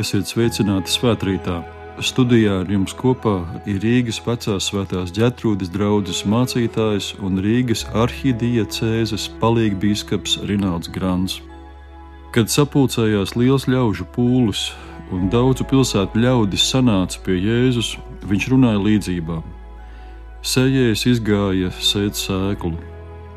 Esiet sveicināti svētkrītā! Studijā ar jums kopā ir Rīgas vecās svētās ģetrūdas draugs mācītājs un Rīgas arhidijacēzes palīgbīskaps Rināls Grants. Kad sapulcējās liels ļaužu pūlis un daudzu pilsētu ļaudis sanāca pie Jēzus, viņš runāja līdzībām. Sējējs izgāja sēt sēklu.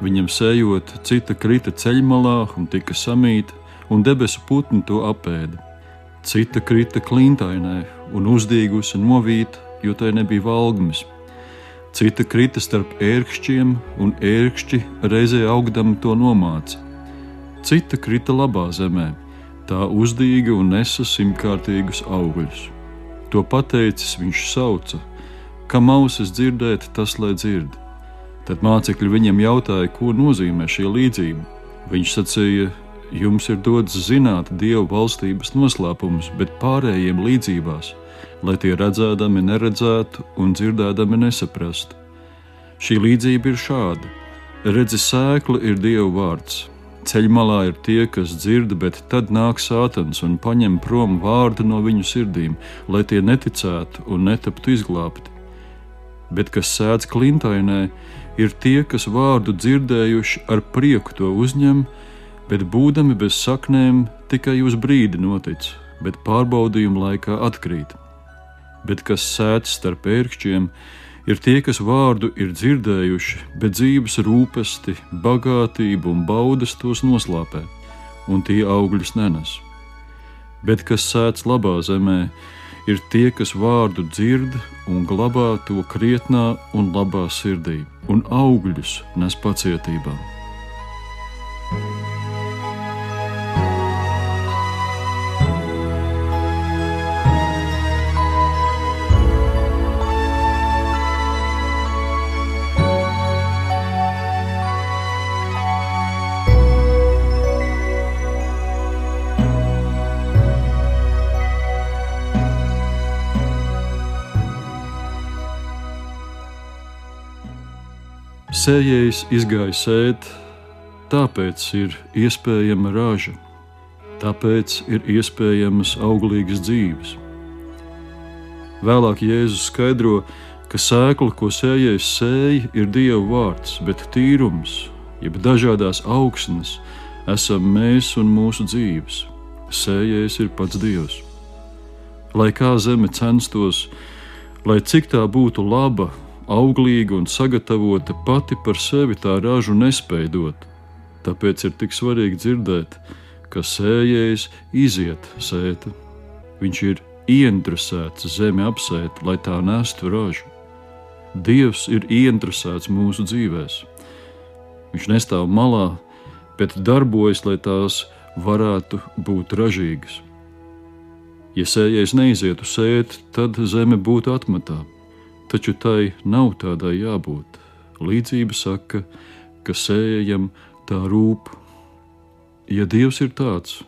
Viņam sējot, cita krita ceļmalā un tika samīta, un debesu putni to apēda. Cita krita klintainē un uzdīgusi novīta, jo tai nebija valgums. Cita krita starp ērkšķiem, un ērkšķi reizē augdami to nomāca. Cita krita labā zemē, tā uzdīga un nesa simtkārtīgus augļus. To pateicis viņš sauca, ka mausas dzirdēt, tas lai dzird. Tad mācekļi viņam jautāja, ko nozīmē šī līdzība. Viņš sacīja, Jums ir dots zināt Dieva valstības noslēpumus, bet pārējiem līdzībās, lai tie redzēdami neredzētu un dzirdēdami nesaprastu. Šī līdzība ir šāda: redzi, sēkla ir Dieva vārds. Ceļmalā ir tie, kas dzird, bet tad nāk sātans un paņem prom vārdu no viņu sirdīm, lai tie neticētu un netaptu izglābti. Bet kas sēdz klintainē, ir tie, kas vārdu dzirdējuši, ar prieku to uzņem, bet būdami bez saknēm tikai uz brīdi notic, bet pārbaudījuma laikā atkrīt. Bet kas sēž starp ērkšķiem, ir tie, kas vārdu ir dzirdējuši, bet dzīves rūpesti, bagātība un baudas tos noslāpē, un tie augļus nenes. Bet kas sēž labā zemē, ir tie, kas vārdu dzird un glabā to krietnā un labā sirdī, un augļus nes pacietībā. Sējējs izgāja sēt, tāpēc ir iespējama raža, tāpēc ir iespējamas auglīgas dzīves. Vēlāk Jēzus skaidro, ka sēkla, ko sējējs sēja, ir Dieva vārds, bet tīrums, jeb dažādās augsnes, esam mēs un mūsu dzīves. Sējējs ir pats Dievs. Lai kā zeme censtos, lai cik tā būtu laba, auglīga un sagatavota pati par sevi tā ražu nespēj dot. Tāpēc ir tik svarīgi dzirdēt, ka sējējs iziet sēta. Viņš ir ieinteresēts zemi apsēt, lai tā nestu ražu. Dievs ir ieinteresēts mūsu dzīvēm. Viņš nestāv malā, bet darbojas, lai tās varētu būt ražīgas. Ja sējais neizietu sēt, tad zeme būtu atmetā taču tai nav tādai jābūt. Līdzība saka, ka sējam tā rūp. Ja Dievs ir tāds,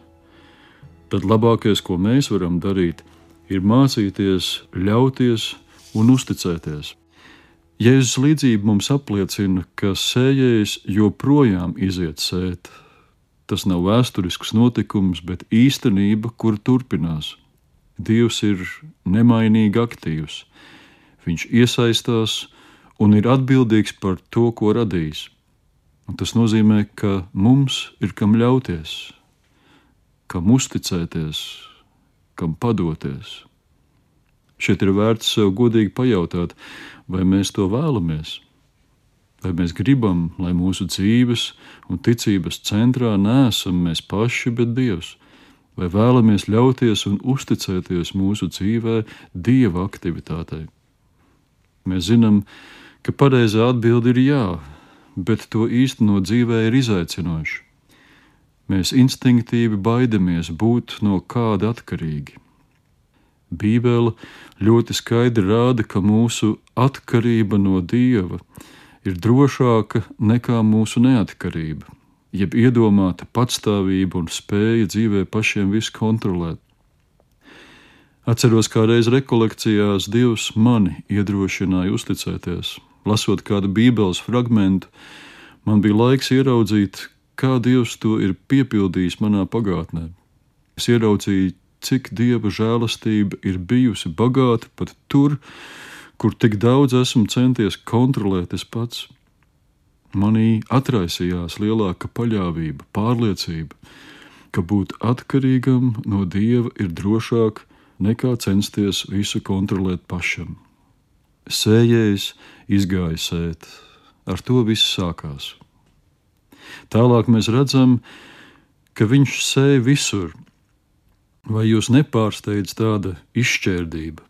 tad labākais, ko mēs varam darīt, ir mācīties, ļauties un uzticēties. Jēzus līdzība mums apliecina, ka sējējs joprojām iziet sēt. Tas nav vēsturisks notikums, bet īstenība, kur turpinās. Dievs ir nemainīgi aktīvs. Viņš iesaistās un ir atbildīgs par to, ko radījis. Un tas nozīmē, ka mums ir kam ļauties, kam uzticēties, kam padoties. Šeit ir vērts sev godīgi pajautāt, vai mēs to vēlamies, vai mēs gribam, lai mūsu dzīves un ticības centrā nesam mēs paši, bet Dievs, vai vēlamies ļauties un uzticēties mūsu dzīvē Dieva aktivitātei. Mēs zinām, ka pareizā atbilde ir jā, bet to īstenot dzīvē ir izaicinoši. Mēs instinktīvi baidamies būt no kāda atkarīgi. Bībele ļoti skaidri rāda, ka mūsu atkarība no Dieva ir drošāka nekā mūsu neatkarība, jeb iedomāta patstāvība un spēja dzīvē pašiem visu kontrolēt. Atceros, kā reiz rekolekcijās Dievs mani iedrošināja uzticēties. Lasot kādu Bībeles fragment, man bija laiks ieraudzīt, kā Dievs to ir piepildījis manā pagātnē. Es ieraudzīju, cik dieva žēlastība ir bijusi bagāta pat tur, kur tik daudz esmu centies kontrolēt es pats. Manī atraisījās lielāka paļāvība, pārliecība, ka būt atkarīgam no dieva ir drošāk nekā censties visu kontrolēt pašam. Sējējs izgāja sēt, ar to viss sākās. Tālāk mēs redzam, ka viņš sēž visur. Vai jūs nepārsteidz tāda izšķērdība?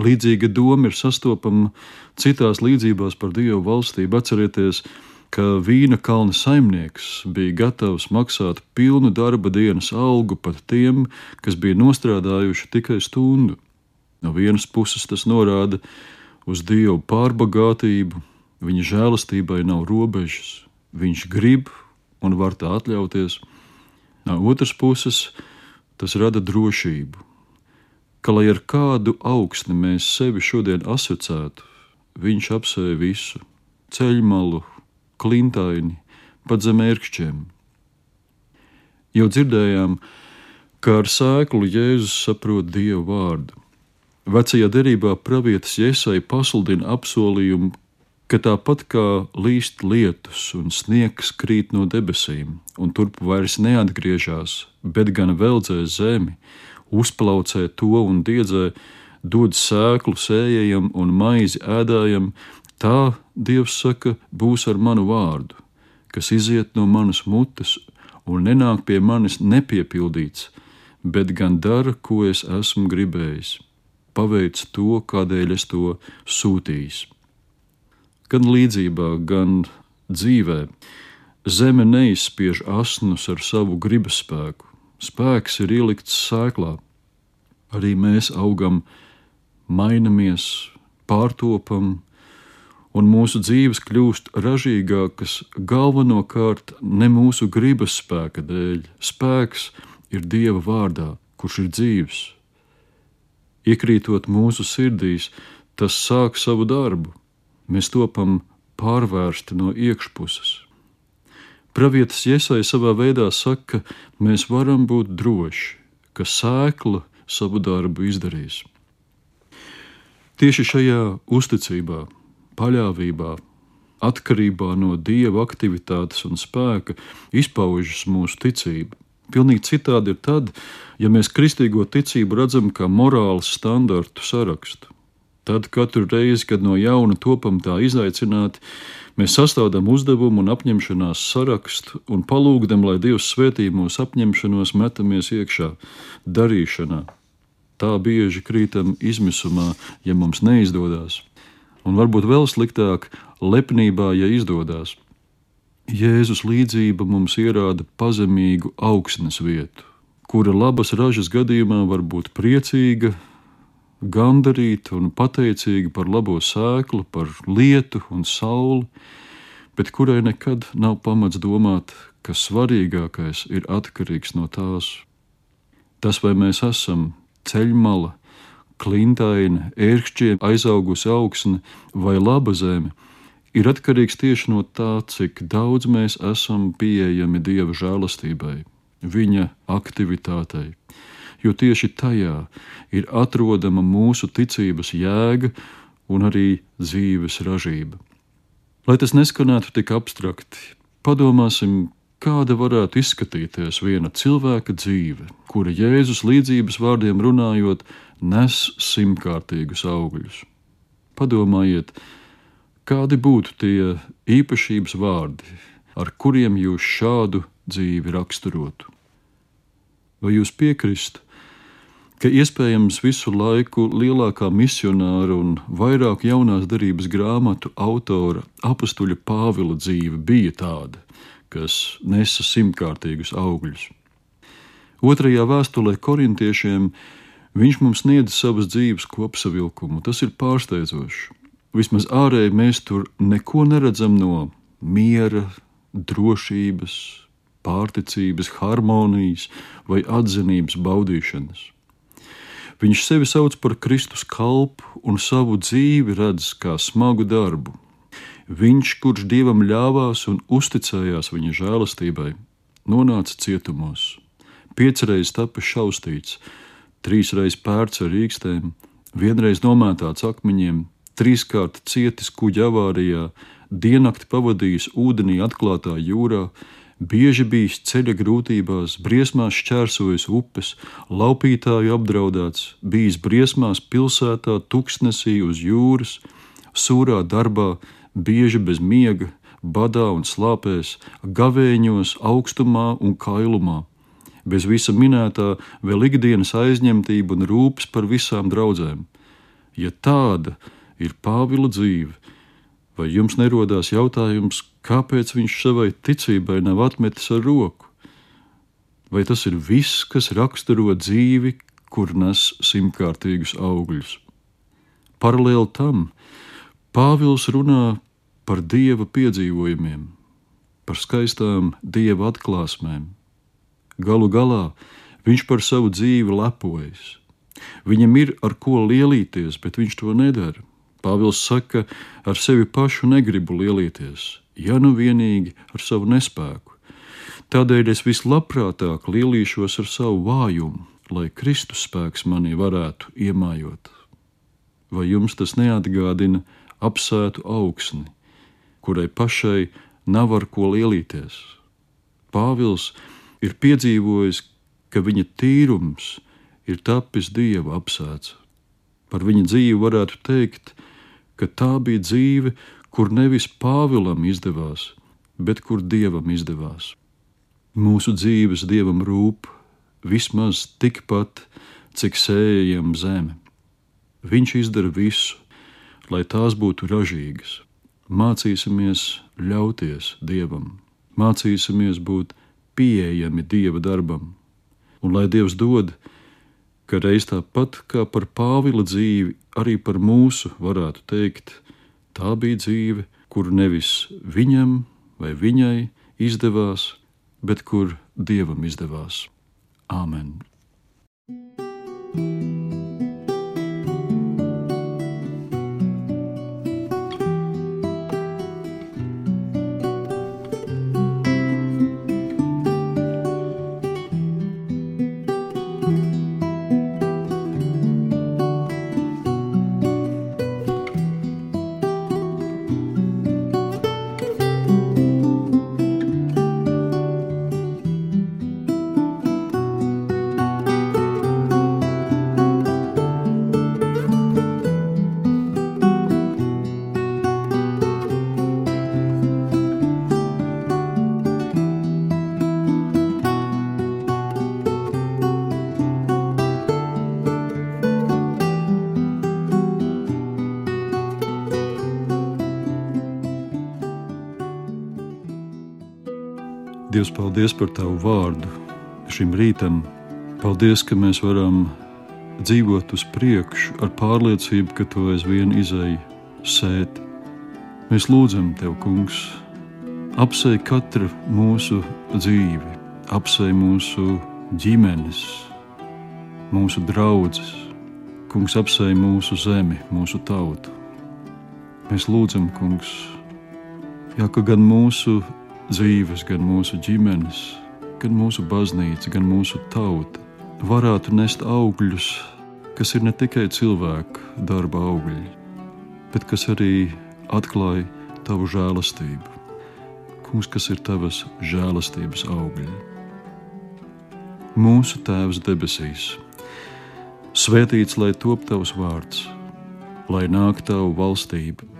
Līdzīga doma ir sastopama citās līdzībās par Dievu valstību. Atcerieties, ka vīna kalna saimnieks bija gatavs maksāt pilnu darba dienas algu pat tiem, kas bija nostrādājuši tikai stundu. No vienas puses tas norāda uz Dievu pārbagātību, viņa žēlastībai nav robežas, viņš grib un var tā atļauties. No otras puses, tas rada drošību, ka, lai ar kādu augstni mēs sevi šodien asociētu, viņš apsēja visu - ceļmalu, klintaini, pat zem ērkšķiem. Jau dzirdējām, kā ar sēklu Jēzus saprot Dievu vārdu. Vecajā derībā pravietis Iesai pasludina apsolījumu, ka tāpat kā līst lietus un sniegs krīt no debesīm, un turp vairs neatgriežas, bet gan veldzē zemi, uzplaucē to un diedzē, dod sēklu sējējam un maizi ēdājam, tā Dievs saka, būs ar manu vārdu, kas iziet no manas mutes un nenāk pie manis nepiepildīts, bet gan dara, ko es esmu gribējis, paveic to, kādēļ es to sūtījis gan līdzībā, gan dzīvē. Zeme neizspiež asnus ar savu gribas spēku. Spēks ir ielikts sēklā. Arī mēs augam, mainamies, pārtopam, un mūsu dzīves kļūst ražīgākas galvenokārt ne mūsu gribas spēka dēļ. Spēks ir Dieva vārdā, kurš ir dzīves. Iekrītot mūsu sirdīs, tas sāk savu darbu mēs topam pārvērsti no iekšpuses. Pravietis Iesai savā veidā saka, ka mēs varam būt droši, ka sēkla savu darbu izdarīs. Tieši šajā uzticībā, paļāvībā, atkarībā no dieva aktivitātes un spēka izpaužas mūsu ticība. Pilnīgi citādi ir tad, ja mēs kristīgo ticību redzam kā morāles standartu sarakstu. Tad katru reizi, kad no jauna topam tā izaicināti, mēs sastādām uzdevumu un apņemšanās sarakstu un palūgdam, lai Dievs svētī mūsu apņemšanos, metamies iekšā darīšanā. Tā bieži krītam izmisumā, ja mums neizdodas, un varbūt vēl sliktāk - lepnībā, ja izdodas. Jēzus līdzība mums ierāda pazemīgu augsnes vietu, kura labas ražas gadījumā var būt priecīga, gandarīta un pateicīga par labo sēklu, par lietu un sauli, bet kurai nekad nav pamats domāt, ka svarīgākais ir atkarīgs no tās. Tas, vai mēs esam ceļmala, klintaina, ērkšķiem aizaugusi augsne vai laba zeme, ir atkarīgs tieši no tā, cik daudz mēs esam pieejami Dieva žēlastībai, Viņa aktivitātei jo tieši tajā ir atrodama mūsu ticības jēga un arī dzīves ražība. Lai tas neskanētu tik abstrakti, padomāsim, kāda varētu izskatīties viena cilvēka dzīve, kura Jēzus līdzības vārdiem runājot, nes simtkārtīgus augļus. Padomājiet, kādi būtu tie īpašības vārdi, ar kuriem jūs šādu dzīvi raksturotu? Vai jūs piekristu, ka iespējams visu laiku lielākā misionāra un vairāk jaunās darbības grāmatu autora apstuļa Pāvila dzīve bija tāda, kas nesa simtkārtīgus augļus. Otrajā vēstulē korintiešiem viņš mums sniedz savas dzīves kopsavilkumu. Tas ir pārsteidzoši. Vismaz ārēji mēs tur neko neredzam no miera, drošības, pārticības, harmonijas vai atzinības baudīšanas. Viņš sevi sauc par Kristus kalpu un savu dzīvi redz kā smagu darbu. Viņš, kurš dievam ļāvās un uzticējās viņa žēlastībai, nonāca cietumos, piecreiz tapis šaustīts, trīsreiz pērts ar rīkstēm, vienreiz nomētāts akmeņiem, trīskārt cietis kuģa avārijā, diennakti pavadījis ūdenī atklātā jūrā, bieži bijis ceļa grūtībās, briesmās šķērsojis upes, laupītāju apdraudēts, bijis briesmās pilsētā, tuksnesī uz jūras, sūrā darbā, bieži bez miega, badā un slāpēs, gavēņos, augstumā un kailumā. Bez visa minētā vēl ikdienas aizņemtība un rūpes par visām draudzēm. Ja tāda ir Pāvila dzīve, vai jums nerodās jautājums, kāpēc viņš savai ticībai nav atmetis ar roku? Vai tas ir viss, kas raksturo dzīvi, kur nes simtkārtīgus augļus? Paralēli tam Pāvils runā par dieva piedzīvojumiem, par skaistām dieva atklāsmēm. Galu galā viņš par savu dzīvi lepojas. Viņam ir ar ko lielīties, bet viņš to nedara. Pāvils saka, ar sevi pašu negribu lielīties, ja nu vienīgi ar savu nespēku. Tādēļ es vislabprātāk lielīšos ar savu vājumu, lai Kristus spēks manī varētu iemājot. Vai jums tas neatgādina apsētu augsni, kurai pašai nav ar ko lielīties. Pāvils ir piedzīvojis, ka viņa tīrums ir tapis dieva apsēts. Par viņa dzīvi varētu teikt, ka tā bija dzīve, kur nevis Pāvilam izdevās, bet kur dievam izdevās. Mūsu dzīves dievam rūp vismaz tikpat, cik sējam zeme. Viņš izdara visu, lai tās būtu ražīgas. Mācīsimies ļauties Dievam, mācīsimies būt pieejami Dieva darbam, un lai Dievs dod, ka reiz tāpat kā par Pāvila dzīvi, arī par mūsu varētu teikt, tā bija dzīve, kur nevis viņam vai viņai izdevās, bet kur Dievam izdevās. Āmen! thank you Dievs, paldies par Tavu vārdu šim rītam. Paldies, ka mēs varam dzīvot uz priekšu ar pārliecību, ka Tu aizvien izēji sēt. Mēs lūdzam Tev, Kungs, apsei katru mūsu dzīvi, apsei mūsu ģimenes, mūsu draugus, Kungs, apsei mūsu zemi, mūsu tautu. Mēs lūdzam, Kungs, jā, ka gan mūsu dzīves, gan mūsu ģimenes, gan mūsu baznīca, gan mūsu tauta varētu nest augļus, kas ir ne tikai cilvēka darba augļi, bet kas arī atklāja tavu žēlastību. Kungs, kas ir tavas žēlastības augļi. Mūsu Tēvs debesīs, svētīts lai top tavs vārds, lai nāk tavu valstību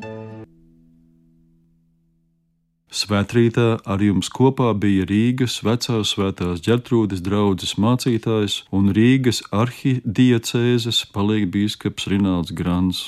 Svētrītā ar jums kopā bija Rīgas vecās svētās ģertrūdes draudzes mācītājs un Rīgas arhidiecēzes palīgbīskaps Rināls Grants.